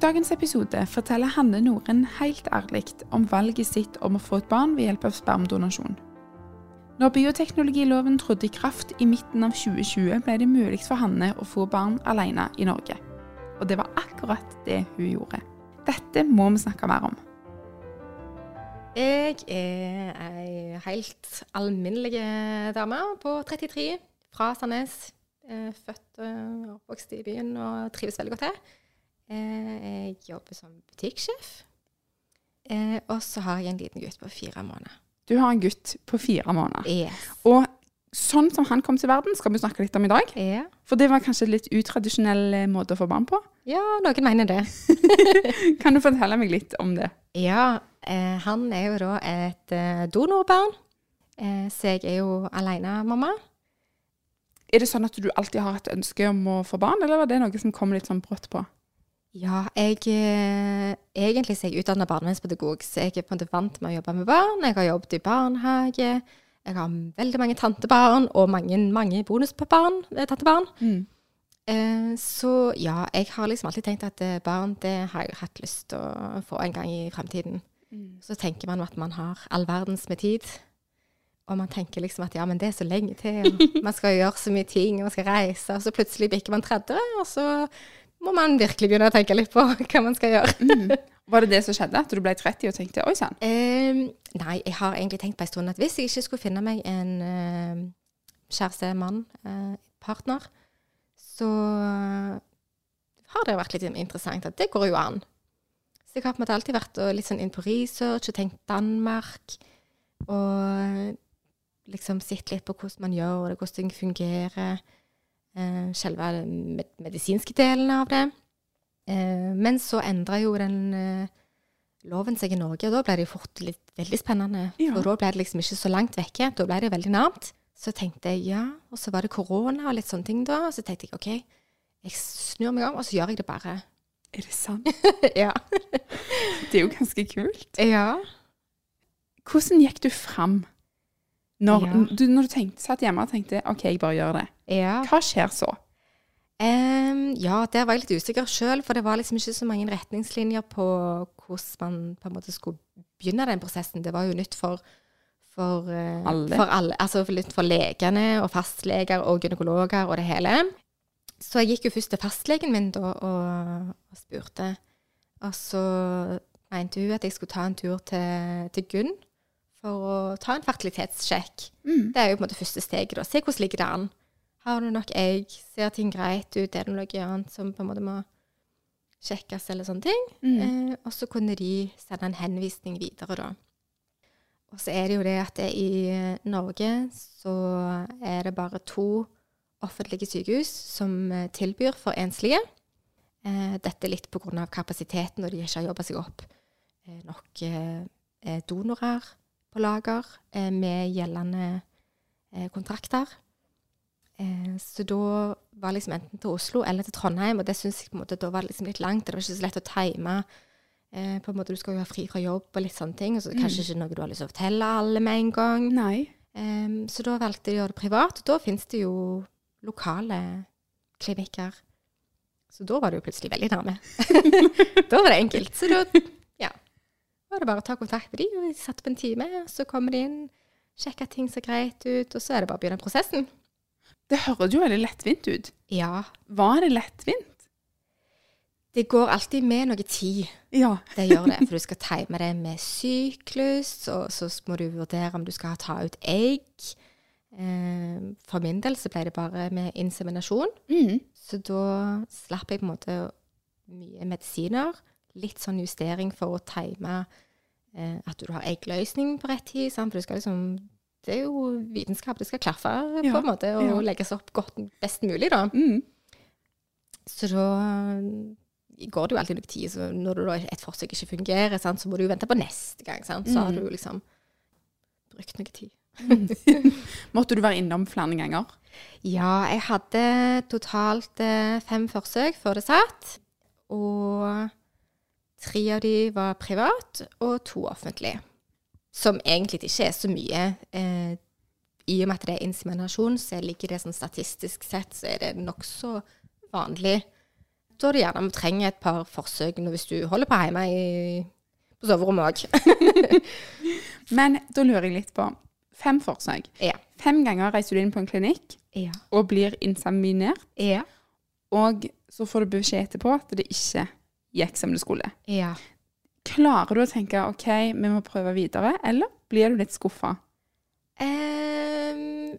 Dagens episode forteller Hanne Noren helt ærlig om valget sitt om å få et barn ved hjelp av spermdonasjon. Når bioteknologiloven trådte i kraft i midten av 2020, ble det mulig for Hanne å få barn alene i Norge. Og det var akkurat det hun gjorde. Dette må vi snakke mer om. Jeg er ei helt alminnelig dame på 33 fra Sandnes. Eh, Født og oppvokst i byen og trives veldig godt her. Eh, Jeg jobber som butikksjef. Eh, Og så har jeg en liten gutt på fire måneder. Du har en gutt på fire måneder. Yes. Og sånn som han kom til verden, skal vi snakke litt om i dag. Ja. For det var kanskje en litt utradisjonell eh, måte å få barn på. ja, noen mener det. Kan du fortelle meg litt om det? Ja, eh, han er jo da et eh, donorbarn. Eh, så jeg er jo alenemamma. Er det sånn at du alltid har hatt ønske om å få barn, eller var det noe som kom litt sånn brått på? Ja, jeg eh, Egentlig så er jeg utdanna barnevernspedagog, så jeg er på en måte vant med å jobbe med barn. Jeg har jobbet i barnehage. Jeg har veldig mange tantebarn, og mange, mange bonusbarn. eh, tantebarn. Mm. Eh, så ja, jeg har liksom alltid tenkt at barn det har jeg hatt lyst til å få en gang i fremtiden. Så tenker man at man har all verdens med tid. Og man tenker liksom at ja, men det er så lenge til. Og man skal gjøre så mye ting, og man skal reise. Og så plutselig bikker man 30, og så må man virkelig begynne å tenke litt på hva man skal gjøre. Var det det som skjedde? At du ble 30 og tenkte oi sann? Um, nei, jeg har egentlig tenkt på en stund at hvis jeg ikke skulle finne meg en uh, kjæreste, mann, uh, partner, så har det vært litt interessant at det går jo an. Så jeg har på en måte alltid vært og litt sånn inn på research og tenkt Danmark. Og liksom sett litt på hvordan man gjør det, hvordan ting fungerer. Eh, selve den med medisinske delen av det. Eh, men så endra jo den eh, loven seg i Norge, og da ble det fort litt veldig spennende. Ja. For da ble det liksom ikke så langt vekke. Da ble det veldig nærmt. Så tenkte jeg ja, og så var det korona og litt sånne ting da. Og så tenkte jeg OK, jeg snur meg om, og så gjør jeg det bare. Er det sant? ja. Det er jo ganske kult. ja. Hvordan gikk du fram når, Ja. du, når du tenkte, satt hjemme og tenkte OK, jeg bare gjør det? Ja. Hva skjer så? Um, ja, der var jeg litt usikker sjøl, for det var liksom ikke så mange retningslinjer på hvordan man på en måte skulle begynne den prosessen. Det var jo nytt for, for uh, Alle. For alle altså nytt for legene og fastleger og gynekologer og det hele. Så jeg gikk jo først til fastlegen min da og, og spurte. Og så mente hun at jeg skulle ta en tur til, til Gunn for å ta en fertilitetssjekk. Mm. Det er jo på en måte første steget. da. Se hvordan ligger det an. Har du nok egg? Ser ting greit ut? Er det noe annet som på en måte må sjekkes, eller sånne ting? Mm. Eh, og så kunne de sende en henvisning videre, da. Og så er det jo det at det i Norge så er det bare to offentlige sykehus som eh, tilbyr for enslige. Eh, dette litt på grunn av kapasiteten, og de ikke har jobba seg opp eh, nok eh, eh, donorer på lager eh, med gjeldende eh, kontrakter. Eh, så da var liksom enten til Oslo eller til Trondheim, og det syns jeg på en måte da var liksom litt langt. Det var ikke så lett å time. Eh, på en måte Du skal jo ha fri fra jobb og litt sånne ting, og så mm. kanskje ikke noe du har lyst til å fortelle alle med en gang. Nei. Um, så da valgte de å gjøre det privat, og da finnes det jo lokale klinikker. Så da var det jo plutselig veldig nærme. da var det enkelt. Så da var det bare å ta kontakt med de, og vi satte på en time, så kommer de inn, sjekker at ting ser greit ut, og så er det bare å begynne prosessen. Det høres jo veldig lettvint ut. Ja. Var det lettvint? Det går alltid med noe tid. Ja. Det gjør det, for du skal time det med syklus, og så må du vurdere om du skal ta ut egg. Eh, for min del så ble det bare med inseminasjon, Mm. så da slapp jeg på en måte mye medisiner. Litt sånn justering for å time eh, at du har eggløsning på rett tid, sant? for du skal liksom det er jo vitenskap. Det skal klaffe på Ja, en måte, og ja. legges opp godt, best mulig, da. Mm. Så da går det jo alltid litt tid. Så når et forsøk ikke fungerer, sant, så må du jo vente på neste gang. Sant? Så har du jo liksom brukt noe tid. Måtte du være innom flere ganger? Ja, jeg hadde totalt eh, fem forsøk før det satt. Og tre av de var privat, og to offentlig. Som egentlig ikke er så mye. Eh, I og med at det er inseminasjon, så ligger det sånn statistisk sett så er det nokså vanlig. Da er det gjerne vi trenger et par forsøk hvis du holder på hjemme i, på soverommet òg. Men da lurer jeg litt på Fem forsøk. ja. Fem ganger reiser du inn på en klinikk Ja. og blir inseminert, Ja. og så får du beskjed etterpå at det ikke gikk som det skulle. ja. Klarer du å tenke OK, vi må prøve videre, eller blir du litt skuffa? Um,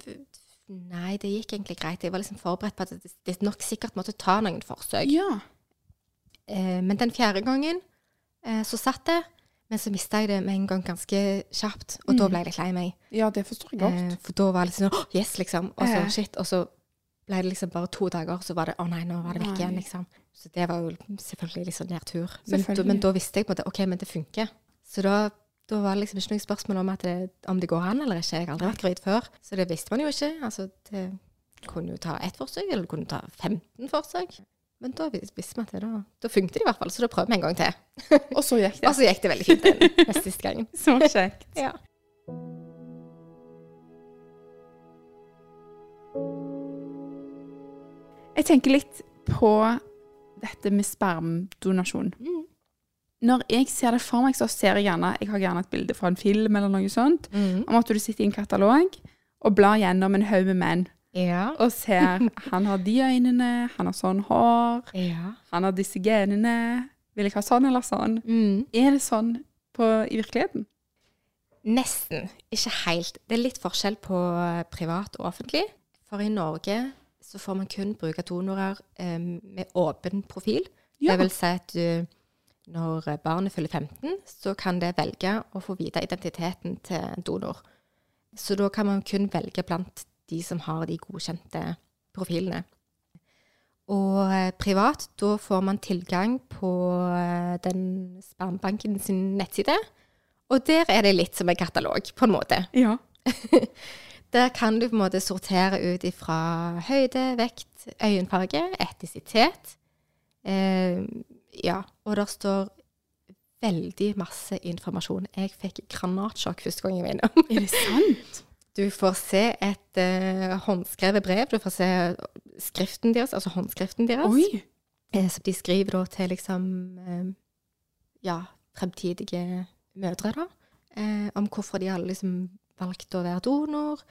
nei, det gikk egentlig greit. Jeg var liksom forberedt på at det, det nok sikkert måtte ta noen forsøk. Ja. Uh, men den fjerde gangen uh, så satt det, men så mista jeg det med en gang ganske kjapt. Og da ble jeg litt lei meg. Ja, det forstår jeg godt. Uh, for da var det liksom sånn, Yes, liksom. Og så shit. Og så ble det liksom bare to dager, så var det å nei, nå var det vekk igjen, liksom. Så det var jo selvfølgelig litt sånn nedtur. Men, men da visste jeg på måte OK, men det funker. Så da, da var det liksom ikke noe spørsmål om, det, om det går an eller ikke. Jeg har aldri vært gravid før, så det visste man jo ikke. Altså, det kunne jo ta ett forsøk, eller det kunne ta 15 forsøk. Men da visste vi at det da, da funket det i hvert fall, så da prøvde vi en gang til. Og så gikk det. Og så gikk det veldig fint den neste siste gangen. Så kjekt. Ja. Jeg tenker litt på dette med spermdonasjon. Mm. Når jeg ser det for meg, så ser jeg gjerne Jeg har gjerne et bilde fra en film eller noe sånt, Mm. om at du sitter i en katalog og blar gjennom en haug med menn Ja. og ser Han har de øynene, han har sånn hår, ja. han har disse genene. Vil jeg ha sånn eller sånn? Mm. Er det sånn på, i virkeligheten? Nesten. Ikke helt. Det er litt forskjell på privat og offentlig. For i Norge så får man kun bruke donorer eh, med åpen profil. Ja. Det vil si at du, når barnet fyller 15, så kan det velge å få vite identiteten til en donor. Så da kan man kun velge blant de som har de godkjente profilene. Og eh, privat, da får man tilgang på eh, den spermbanken sin nettside. Og der er det litt som en katalog, på en måte. Ja. Der kan du på en måte sortere ut ifra høyde, vekt, øyenfarge, etnisitet. Eh, ja, og der står veldig masse informasjon. Jeg fikk granatsjokk første gang jeg var innom. Er det sant? Du får se et eh, håndskrevet brev. Du får se skriften deres, altså håndskriften deres. Oi. Eh, som de skriver da til liksom eh, ja, fremtidige mødre, da. Eh, om hvorfor de har liksom valgt å være donor.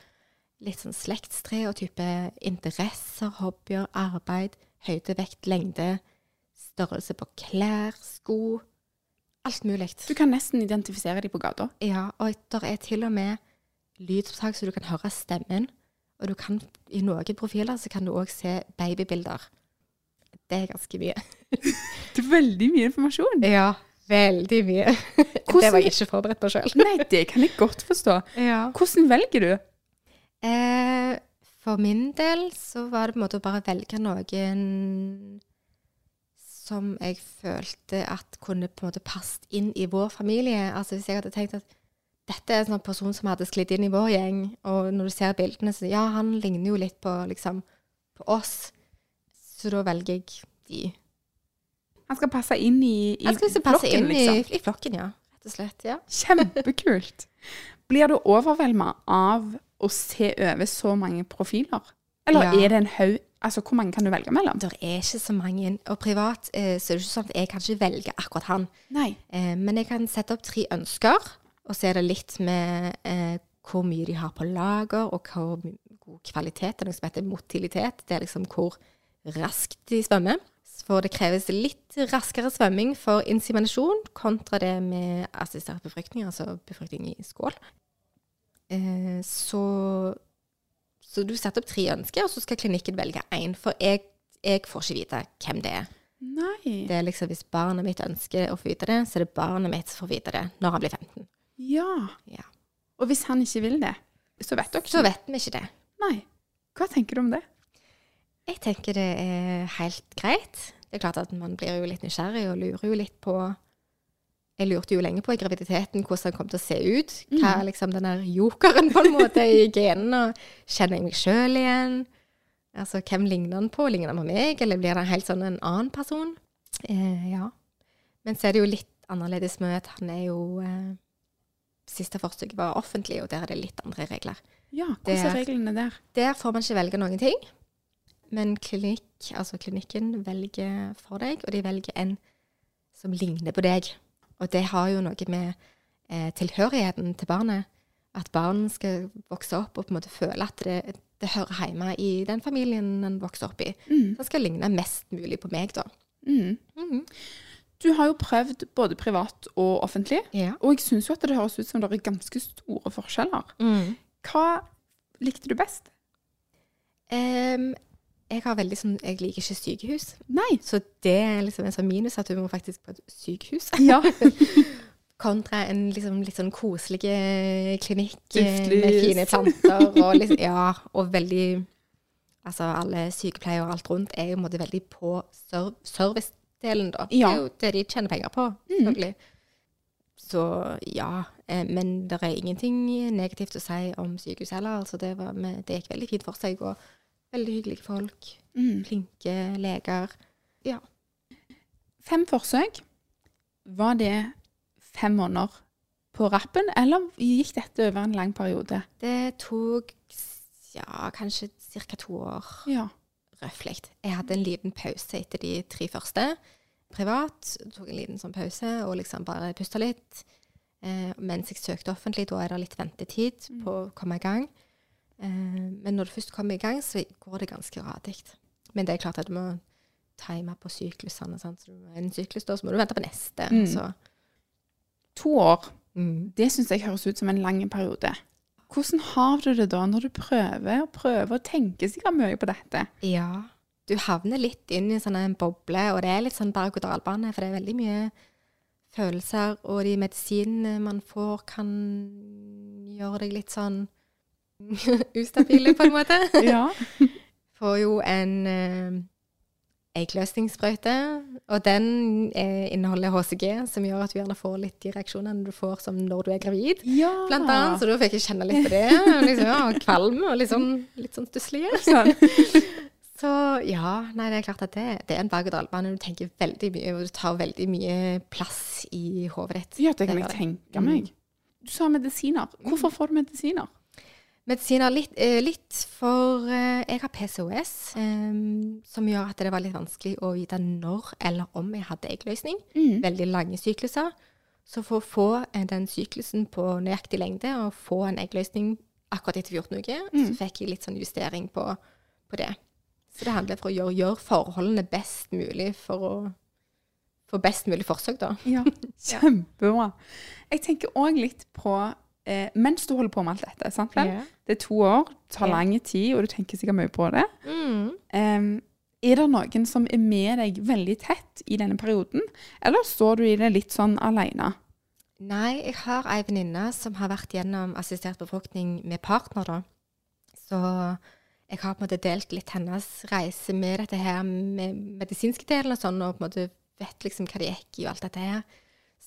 Litt sånn slektstre og type interesser, hobbyer, arbeid, høyde, vekt, lengde, størrelse på klær, sko. Alt mulig. Du kan nesten identifisere dem på gata. Ja, og det er til og med lydopptak så du kan høre stemmen. Og du kan, i noen profiler så kan du òg se babybilder. Det er ganske mye. Det er veldig mye informasjon. Ja, veldig mye. Hvordan- Det var jeg ikke forberedt på sjøl. Nei, det kan jeg godt forstå. Ja. Hvordan velger du? Eh, for min del så var det på en måte å bare velge noen som jeg følte at kunne på en måte passet inn i vår familie. Altså hvis jeg hadde tenkt at dette er en sånn person som hadde sklidd inn i vår gjeng, og når du ser bildene, så ja, han ligner jo litt på, liksom, på oss. Så da velger jeg de. Han skal passe inn i, i Han skal liksom passe flokken, inn liksom. i, i flokken, ja. Rett og slett. Ja. Kjempekult. Blir du overvelda av å se over så mange profiler? Eller Ja. er det en haug Altså, hvor mange kan du velge mellom? Det er ikke så mange. Og privat eh, så er det ikke sånn at jeg kan ikke velge akkurat han. Nei. Eh, men jeg kan sette opp tre ønsker, og så er det litt med eh, hvor mye de har på lager, og hvor god kvalitet. Det er noe som heter motilitet. Det er liksom hvor raskt de svømmer. For det kreves litt raskere svømming for inseminasjon kontra det med assistert befruktning, altså befruktning i skål. Eh, så, så du setter opp tre ønsker, og så skal klinikken velge én. For jeg, jeg får ikke vite hvem det er. Nei. Det er liksom Hvis barnet mitt ønsker å få vite det, så er det barnet mitt som får vite det når han blir 15. Ja. Ja. Og hvis han ikke vil det? så vet dere Så vet vi ikke det. Nei. Hva tenker du om det? Jeg tenker det er helt greit. Det er klart at man blir jo litt nysgjerrig og lurer jo litt på Jeg lurte jo lenge på i graviditeten hvordan den kom til å se ut. Hva er liksom den der jokeren på en måte i genene? Kjenner jeg meg sjøl igjen? Altså, hvem ligner den på? Ligner den på meg, eller blir det helt sånn en annen person? Eh, ja. Men så er det jo litt annerledes med at han er jo eh, Siste forsøk var offentlig, og der er det litt andre regler. Ja, hvordan er- reglene der? Der får man ikke velge noen ting. Men klinikk, altså klinikken velger for deg, og de velger en som ligner på deg. Og det har jo noe med eh, tilhørigheten til barnet. At barn skal vokse opp og på en måte føle at det, det hører hjemme i den familien den vokser opp i. Mm. Den skal ligne mest mulig på meg, da. Mm. Mhm. Du har jo prøvd både privat og offentlig, Ja. og jeg syns jo at det høres ut som det er ganske store forskjeller. Hva likte du best? Em, jeg har veldig sånn Jeg liker ikke sykehus. Nei. Så det er liksom en sånn minus at du må faktisk på et sykehus. Ja. Kontra en liksom, litt sånn koselig klinikk eh, Duftlys. med fine planter og liksom, Ja, og veldig Altså, alle sykepleiere og alt rundt er jo måte veldig på serv servicedelen, da. Ja. Det er jo det de tjener penger på, selvfølgelig. Så ja. Eh, men det er ingenting negativt å si om sykehus heller. Altså, det, var med, det gikk veldig fint for seg, og veldig hyggelige folk. Mm. Flinke leger. Ja. Fem forsøk. Var det fem måneder på rappen, eller gikk dette over en lang periode? Det tok ja, kanskje ca. to år. Ja. røffelig. Jeg hadde en liten pause etter de tre første. Privat tok en liten sånn pause og liksom bare pusta litt. Eh, mens jeg søkte offentlig, da er det litt ventetid på å komme i gang. Eh, men når du først kommer i gang, så går det ganske radig. Men det er klart at du må time på syklusene. Sant? Så en syklus, da, så må du vente på neste. Mm. Så, To år. mm. Det syns jeg høres ut som en lang periode. Hvordan har du det da når du prøver og prøver og tenker sikkert mye på dette? Ja. Du havner litt inn i en sånn en boble, og det er litt sånn berg-og-dal-bane, for det er veldig mye følelser, og de medisinene man får, kan gjøre deg litt sånn ustabile, på en måte. Ja. Får jo en eh, eggløsningssprøyte, og den eh, inneholder HCG, som gjør at du gjerne får litt de reaksjonene du får som når du er gravid. ja. Blant annet, så da fikk jeg kjenne litt på det. Liksom, ja, kvalm og litt sånn, litt sånn stusslige. Sånn. Så ja, nei, det er klart at det, det er en berg-og-dal-bane. Du tenker veldig mye, og du tar veldig mye plass i hodet ditt. Ja, det kan jeg tenke meg. Du sa medisiner. Hvorfor får du medisiner? Medisiner litt, eh, litt for eh, Jeg har PCOS, eh, som gjør at det var litt vanskelig å vite når eller om jeg hadde eggløsning. Mm. Veldig lange sykluser. Så for å få den syklusen på nøyaktig lengde og få en eggløsning akkurat etter 14 uker, så fikk jeg litt sånn justering på, på det. Så det handler for å gjøre, gjøre forholdene best mulig for å få best mulig forsøk, da. Ja, kjempebra. Jeg tenker òg litt på eh, Mens du holder på med alt dette, sant vel? Ja. Det er to år, tar yeah. lang tid, og du tenker sikkert mye på det. Mm. Em, er det noen som er med deg veldig tett i denne perioden, eller står du i det litt sånn alene? Nei, jeg har ei venninne som har vært gjennom assistert befruktning med partner, da. Så jeg har på en måte delt litt hennes reise med dette her med medisinske delen og sånn, og på en måte vet liksom hva det gikk i og alt dette her.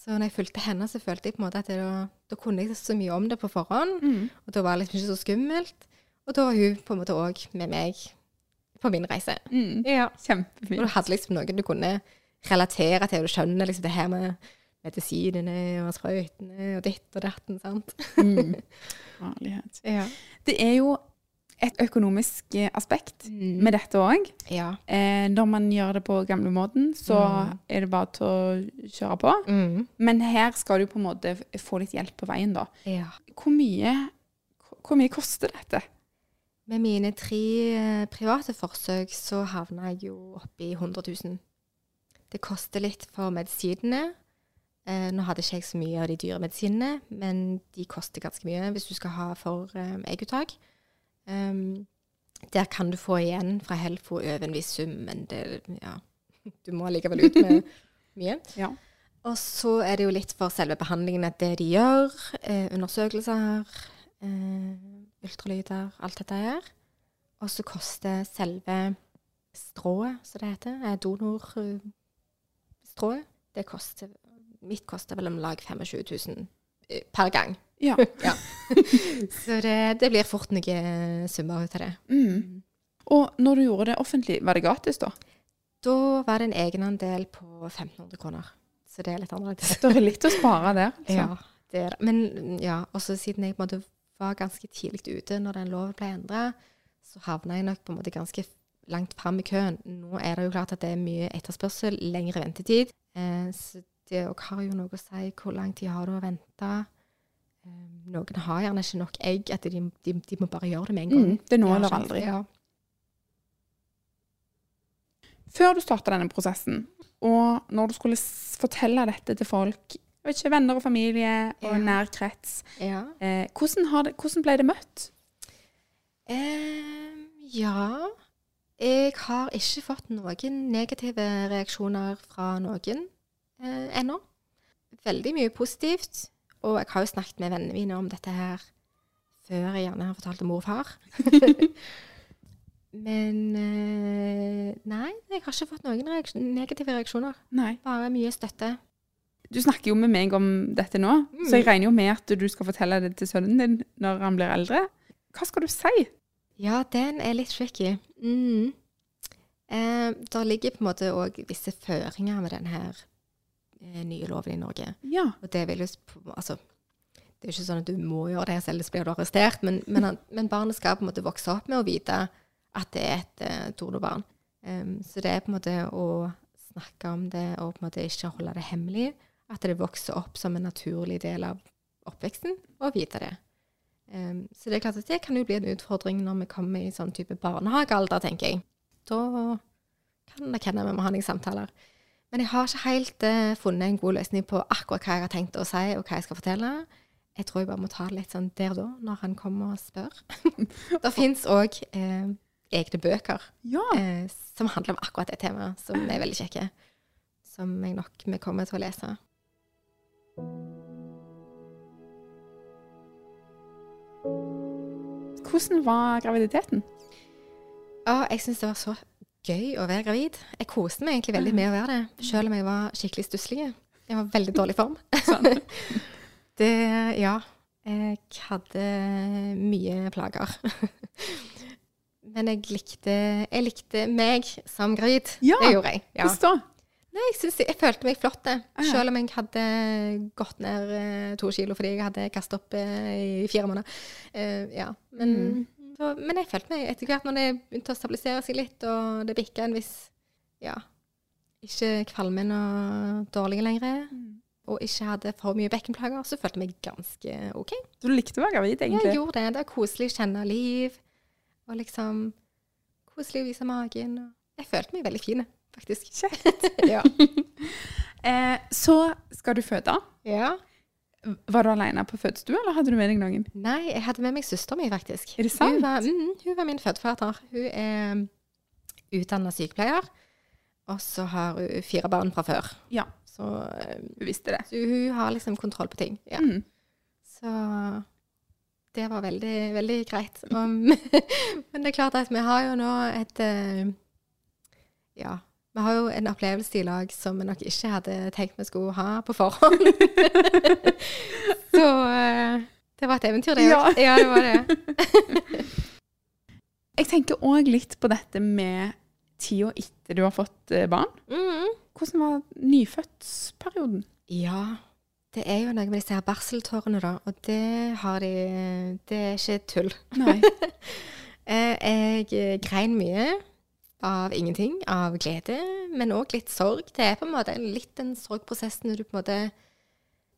Så når jeg fulgte henne, så følte jeg på en måte at jeg, da, da kunne jeg så mye om det på forhånd. Og da var det liksom ikke så skummelt. Og da var hun på en måte òg med meg på min reise. Ja. Og Kjempefint. du hadde liksom noen du kunne relatere til, og du skjønner liksom det her med medisinene og sprøytene og ditt og datten, sant? Mm. Herlighet. Ja. Det er jo et økonomisk aspekt aspekt med dette òg. Ja. Eh, når man gjør det på gamlemåten, så er det bare til å kjøre på. Mm. Men her skal du på en måte få litt hjelp på veien, da. ja. Hvor mye, hvor mye koster dette? Med mine tre eh, private forsøk så havna jeg jo oppi 100 000. Det koster litt for medisinene. Eh, nå hadde ikke jeg så mye av de dyre medisinene, men de koster ganske mye hvis du skal ha for eh, egguttak. Um, der kan du få igjen fra Helfo over en viss sum, men det, ja, du må allikevel ut med mye. Ja. Og så er det jo litt for selve behandlingen at det de gjør, eh, undersøkelser, eh, ultralyder, alt dette her. Og så koster selve strået, som det heter, eh, donorstrået, det koster Mitt koster vel om lag 25 000 eh, per gang. Ja. Ja. så det, det blir fort noen summer ut av det. Mm. Og når du gjorde det offentlig, var det gratis da? Da var det en egenandel på 1500 kroner. Så det er litt annerledes. Det er litt å spare der. Så. Ja, det er det. Men ja, også siden jeg måte var ganske tidlig ute når den loven ble endra, så havna jeg nok på en måte ganske langt fram i køen. Nå er det jo klart at det er mye etterspørsel, lengre ventetid. Eh, så det òg har jo noe å si hvor lang tid har du å vente. Eh, noen har gjerne ikke nok egg, at de, de, de må bare gjøre det med en gang. Mm, det er nå eller aldri. Ja. Før du starta denne prosessen, og når du skulle fortelle dette til folk, jeg vet ikke, venner og familie og Ja. nær krets, ja. eh, hvordan, har det, hvordan ble det møtt? Eh, ja Jeg har ikke fått noen negative reaksjoner fra noen eh, ennå. Veldig mye positivt. Og jeg har jo snakket med vennene mine om dette her før jeg gjerne har fortalt om mor og far. Men eh, nei, jeg har ikke fått noen reaksjon, negative reaksjoner. Nei. Bare mye støtte. Du snakker jo med meg om dette nå, Mm. så jeg regner jo med at du skal fortelle det til sønnen din når han blir eldre. Hva skal du si? Ja, den er litt tricky. Mm. Eh, der ligger på en måte òg visse føringer med denne nye loven i Norge. Ja. Og det vil jo Altså, det er jo ikke sånn at du må gjøre det, ellers blir du arrestert. Men, men, men barnet skal på en måte vokse opp med å vite at det er et uh, donorbarn. Um, så det er på en måte å snakke om det og på en måte ikke holde det hemmelig. At det vokser opp som en naturlig del av oppveksten, og vite det. Um, så det er klart at det kan jo bli en utfordring når vi kommer i sånn type barnehagealder, tenker jeg. Da kan det hende vi må ha noen samtaler. Men jeg har ikke helt uh, funnet en god løsning på akkurat hva jeg har tenkt å si, og hva jeg skal fortelle. Jeg tror jeg bare må ta det litt sånn der da, når han kommer og spør. det fins òg eh, egne bøker Ja. eh, som handler om akkurat det temaet, som er veldig kjekke. Som jeg nok vi kommer til å lese. Hvordan var graviditeten? Ja, jeg syns det var så gøy å være gravid. Jeg koste meg egentlig veldig med å være det, selv om jeg var skikkelig stusslig. Jeg var veldig dårlig form. det Ja. Jeg hadde mye plager. Men jeg likte, jeg likte meg som gravid. Ja, det gjorde jeg. Ja. Forstå. Nei, jeg, synes, jeg følte meg flott, det. Ah. Selv om jeg hadde gått ned eh, to kilo fordi jeg hadde kastet opp eh, i fire måneder. Eh, ja. Men, Mm. Så, men jeg følte meg etter hvert, når det begynte å stabilisere seg litt, og det bikka en viss Ja. Ikke kvalmen og dårlig lenger, Mm. og ikke hadde for mye bekkenplager, så følte jeg meg ganske OK. Du likte å være gravid, egentlig? Jeg gjorde det. Det er koselig å kjenne liv, og liksom Koselig å vise magen. Jeg følte meg veldig fin, faktisk. Kjekt. ja. Eh, så skal du føde. ja. Var du alene på fødestua, eller hadde du med deg noen? Nei, jeg hadde med meg søsteren min, faktisk. Er det sant? Hun var, mm, hun var min fødefater. Hun er utdanna sykepleier, og så har hun fire barn fra før. Ja. Så, hun visste det. så hun har liksom kontroll på ting. Ja. Mm. Så det var veldig, veldig greit. Og, men det er klart at vi har jo nå et eh, Ja. Vi har jo en opplevelse i lag som vi nok ikke hadde tenkt vi skulle ha på forhånd. Så eh, det var et eventyr, det Ja. òg. Ja, det var det. Jeg tenker òg litt på dette med tida etter du har fått eh, barn. Mhm. Hvordan var nyfødtsperioden? Ja, det er jo noe med disse her barseltårene, da. Og det har de Det er ikke tull. Nei. Eh, Jeg grein mye av ingenting, av glede, men òg litt sorg. Det er på en måte en, litt en sorgprosess når du på en måte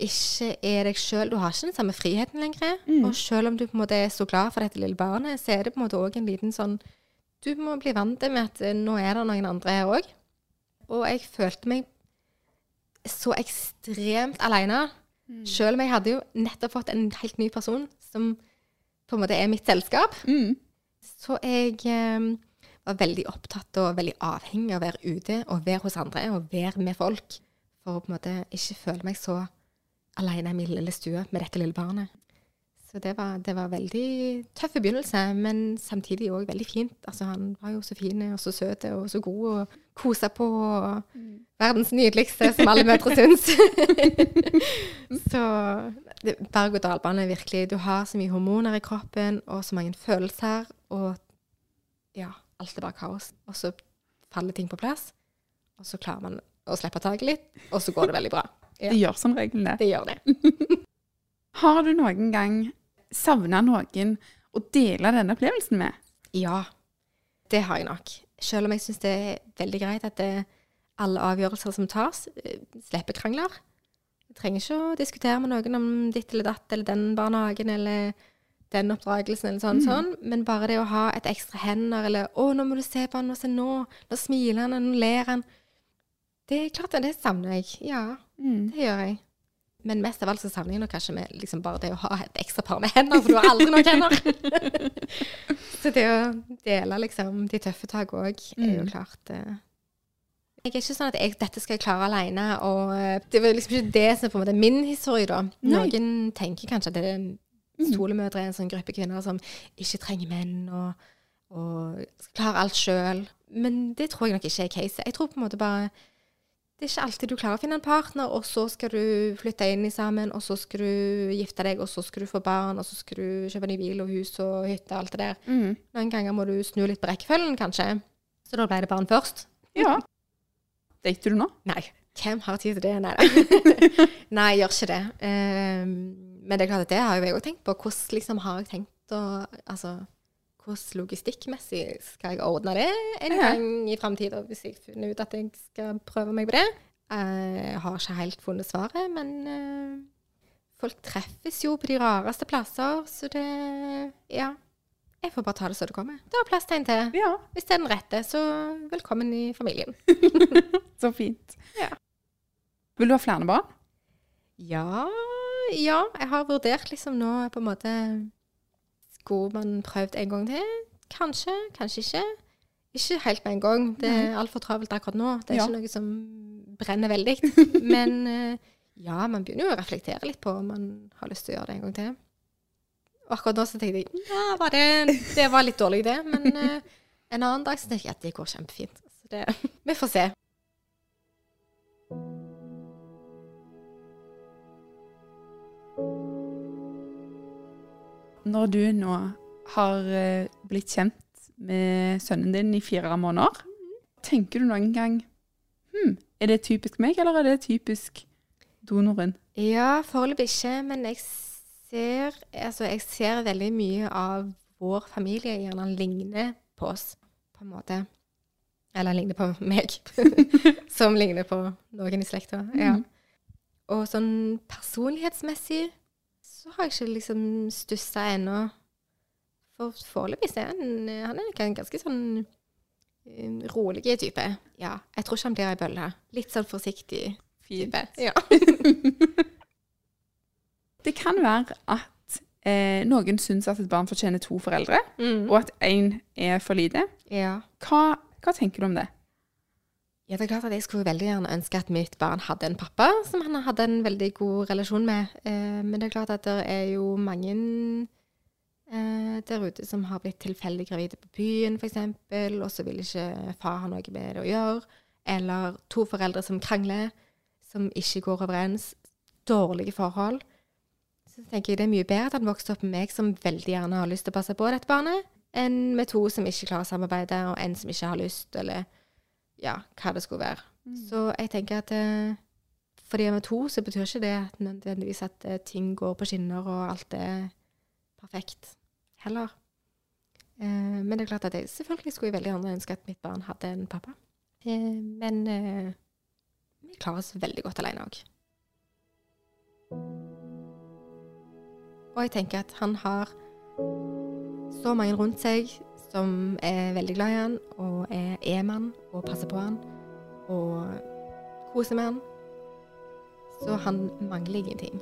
ikke er deg sjøl. Du har ikke den samme friheten lenger. Mm. Og selv om du på en måte er så glad for dette lille barnet, så er det på en måte òg en liten sånn Du må bli vant til med at eh, nå er det noen andre her òg. Og jeg følte meg så ekstremt aleine. Selv om jeg hadde jo nettopp fått en helt ny person som på en måte er mitt selskap. Mm. Så jeg eh, var veldig opptatt og veldig avhengig av å være ute og være hos andre og være med folk. For å på en måte ikke føle meg så alene i min lille stue med dette lille barnet. Så det var, det var veldig tøff begynnelse, men samtidig òg veldig fint. Altså, han var jo så fin og så søt og så god og kosa på. og Verdens nydeligste, som alle mødre syns. så berg-og-dal-bane er virkelig Du har så mye hormoner i kroppen og så mange følelser, og ja, alt er bare kaos. Og så faller ting på plass, og så klarer man å slippe taket litt, og så går det veldig bra. Ja. Det gjør som regel det. Det gjør det. Har du noen gang savna noen å dele denne opplevelsen med? Ja, det har jeg nok. Selv om jeg syns det er veldig greit at det, alle avgjørelser som tas, eh, slipper krangler. Jeg trenger ikke å diskutere med noen om ditt eller datt, eller den barnehagen, eller den oppdragelsen, eller sånn, sånn. Men bare det å ha et ekstra hender, eller 'Å, nå må du se på han, og se nå. Nå smiler han, og nå ler han.' Det er klart det savner jeg. Ja, Mm. det gjør jeg. Men mest av alt så savner jeg nok kanskje med liksom bare det å ha et ekstra par med hender, for du har aldri nok hender. så det å dele liksom de tøffe tak òg, er jo Mm. klart eh. Jeg er ikke sånn at jeg, dette skal jeg klare alene, og eh, det var liksom ikke det som er på en måte min historie, da. Nei. Noen tenker kanskje at det er stolemødre er en sånn gruppe kvinner som ikke trenger menn, og, og klarer alt sjøl. Men det tror jeg nok ikke er caset. Jeg tror på en måte bare det er ikke alltid du klarer å finne en partner, og så skal du flytte inn i sammen, og så skal du gifte deg, og så skal du få barn, og så skal du kjøpe ny bil og hus og hytte og alt det der. Mm. Noen ganger må du snu litt på rekkefølgen, kanskje. Så da ble det barn først. Ja. Dater du nå? Nei. Hvem har tid til det? Nei da. Nei, jeg gjør ikke det. Ehm, men det er klart at det har jo jeg òg tenkt på. Hvordan liksom har jeg tenkt å Altså, hvordan logistikkmessig skal jeg ordne det en Ja. gang i framtida, hvis jeg finner ut at jeg skal prøve meg på det? Eh, Jeg har ikke helt funnet svaret, men uh, folk treffes jo på de rareste plasser, så det Ja. Jeg får bare ta det så det kommer. Det var plass til en til. Ja. Hvis det er den rette, så velkommen i familien. Så fint. Ja. Vil du ha flere barn? Ja, ja. Jeg har vurdert liksom nå på en måte Skulle man prøvd en gang til? Kanskje, kanskje ikke. Ikke helt med en gang. Det er altfor travelt akkurat nå. Det er Ja. ikke noe som brenner veldig. Men eh, ja, man begynner jo å reflektere litt på om man har lyst til å gjøre det en gang til. Og akkurat nå så tenkte jeg ja, var det, det var litt dårlig, det. Men eh, en annen dag så tenkte jeg at det går kjempefint. Så det, vi får se. Når du nå har eh, blitt kjent med sønnen din i fire måneder, tenker du noen gang hm, er det typisk meg, eller er det typisk donoren? Ja, foreløpig ikke, men jeg ser, altså jeg ser veldig mye av vår familie gjerne ligner på oss, på en måte. Eller ligner på meg, som ligner på noen i slekta. Ja. Og sånn personlighetsmessig så har jeg ikke liksom stussa ennå. For foreløpig er han, han er en ganske sånn eh, rolig type. Ja, jeg tror ikke han blir ei bølle. Litt sånn forsiktig type. Ja. Det kan være at eh, noen syns at et barn fortjener to foreldre, Mm. og at én er for lite. Ja. Hva, hva tenker du om det? Ja, det er klart at jeg skulle veldig gjerne ønske at mitt barn hadde en pappa som han hadde en veldig god relasjon med. Eh, men det er klart at det er jo mange eh, der ute som har blitt tilfeldig gravide på byen, f.eks., og så vil ikke far ha noe med det å gjøre. Eller to foreldre som krangler, som ikke går overens. Dårlige forhold. Så tenker jeg det er mye bedre at han vokste opp med meg som veldig gjerne har lyst til å passe på dette barnet, enn med to som ikke klarer å samarbeide, og en som ikke har lyst, eller ja, hva det skulle være. Så jeg tenker at eh, fordi jeg er to, så betyr ikke det at nødvendigvis at eh, ting går på skinner, og alt er perfekt heller. Eh, men det er klart at jeg selvfølgelig skulle jeg veldig gjerne ønske at mitt barn hadde en pappa. Eh, men eh, vi klarer oss veldig godt alene òg. Og jeg tenker at han har så mange rundt seg som er veldig glad i han, og er e mann og passer på han, og koser med han. Så han mangler ingenting.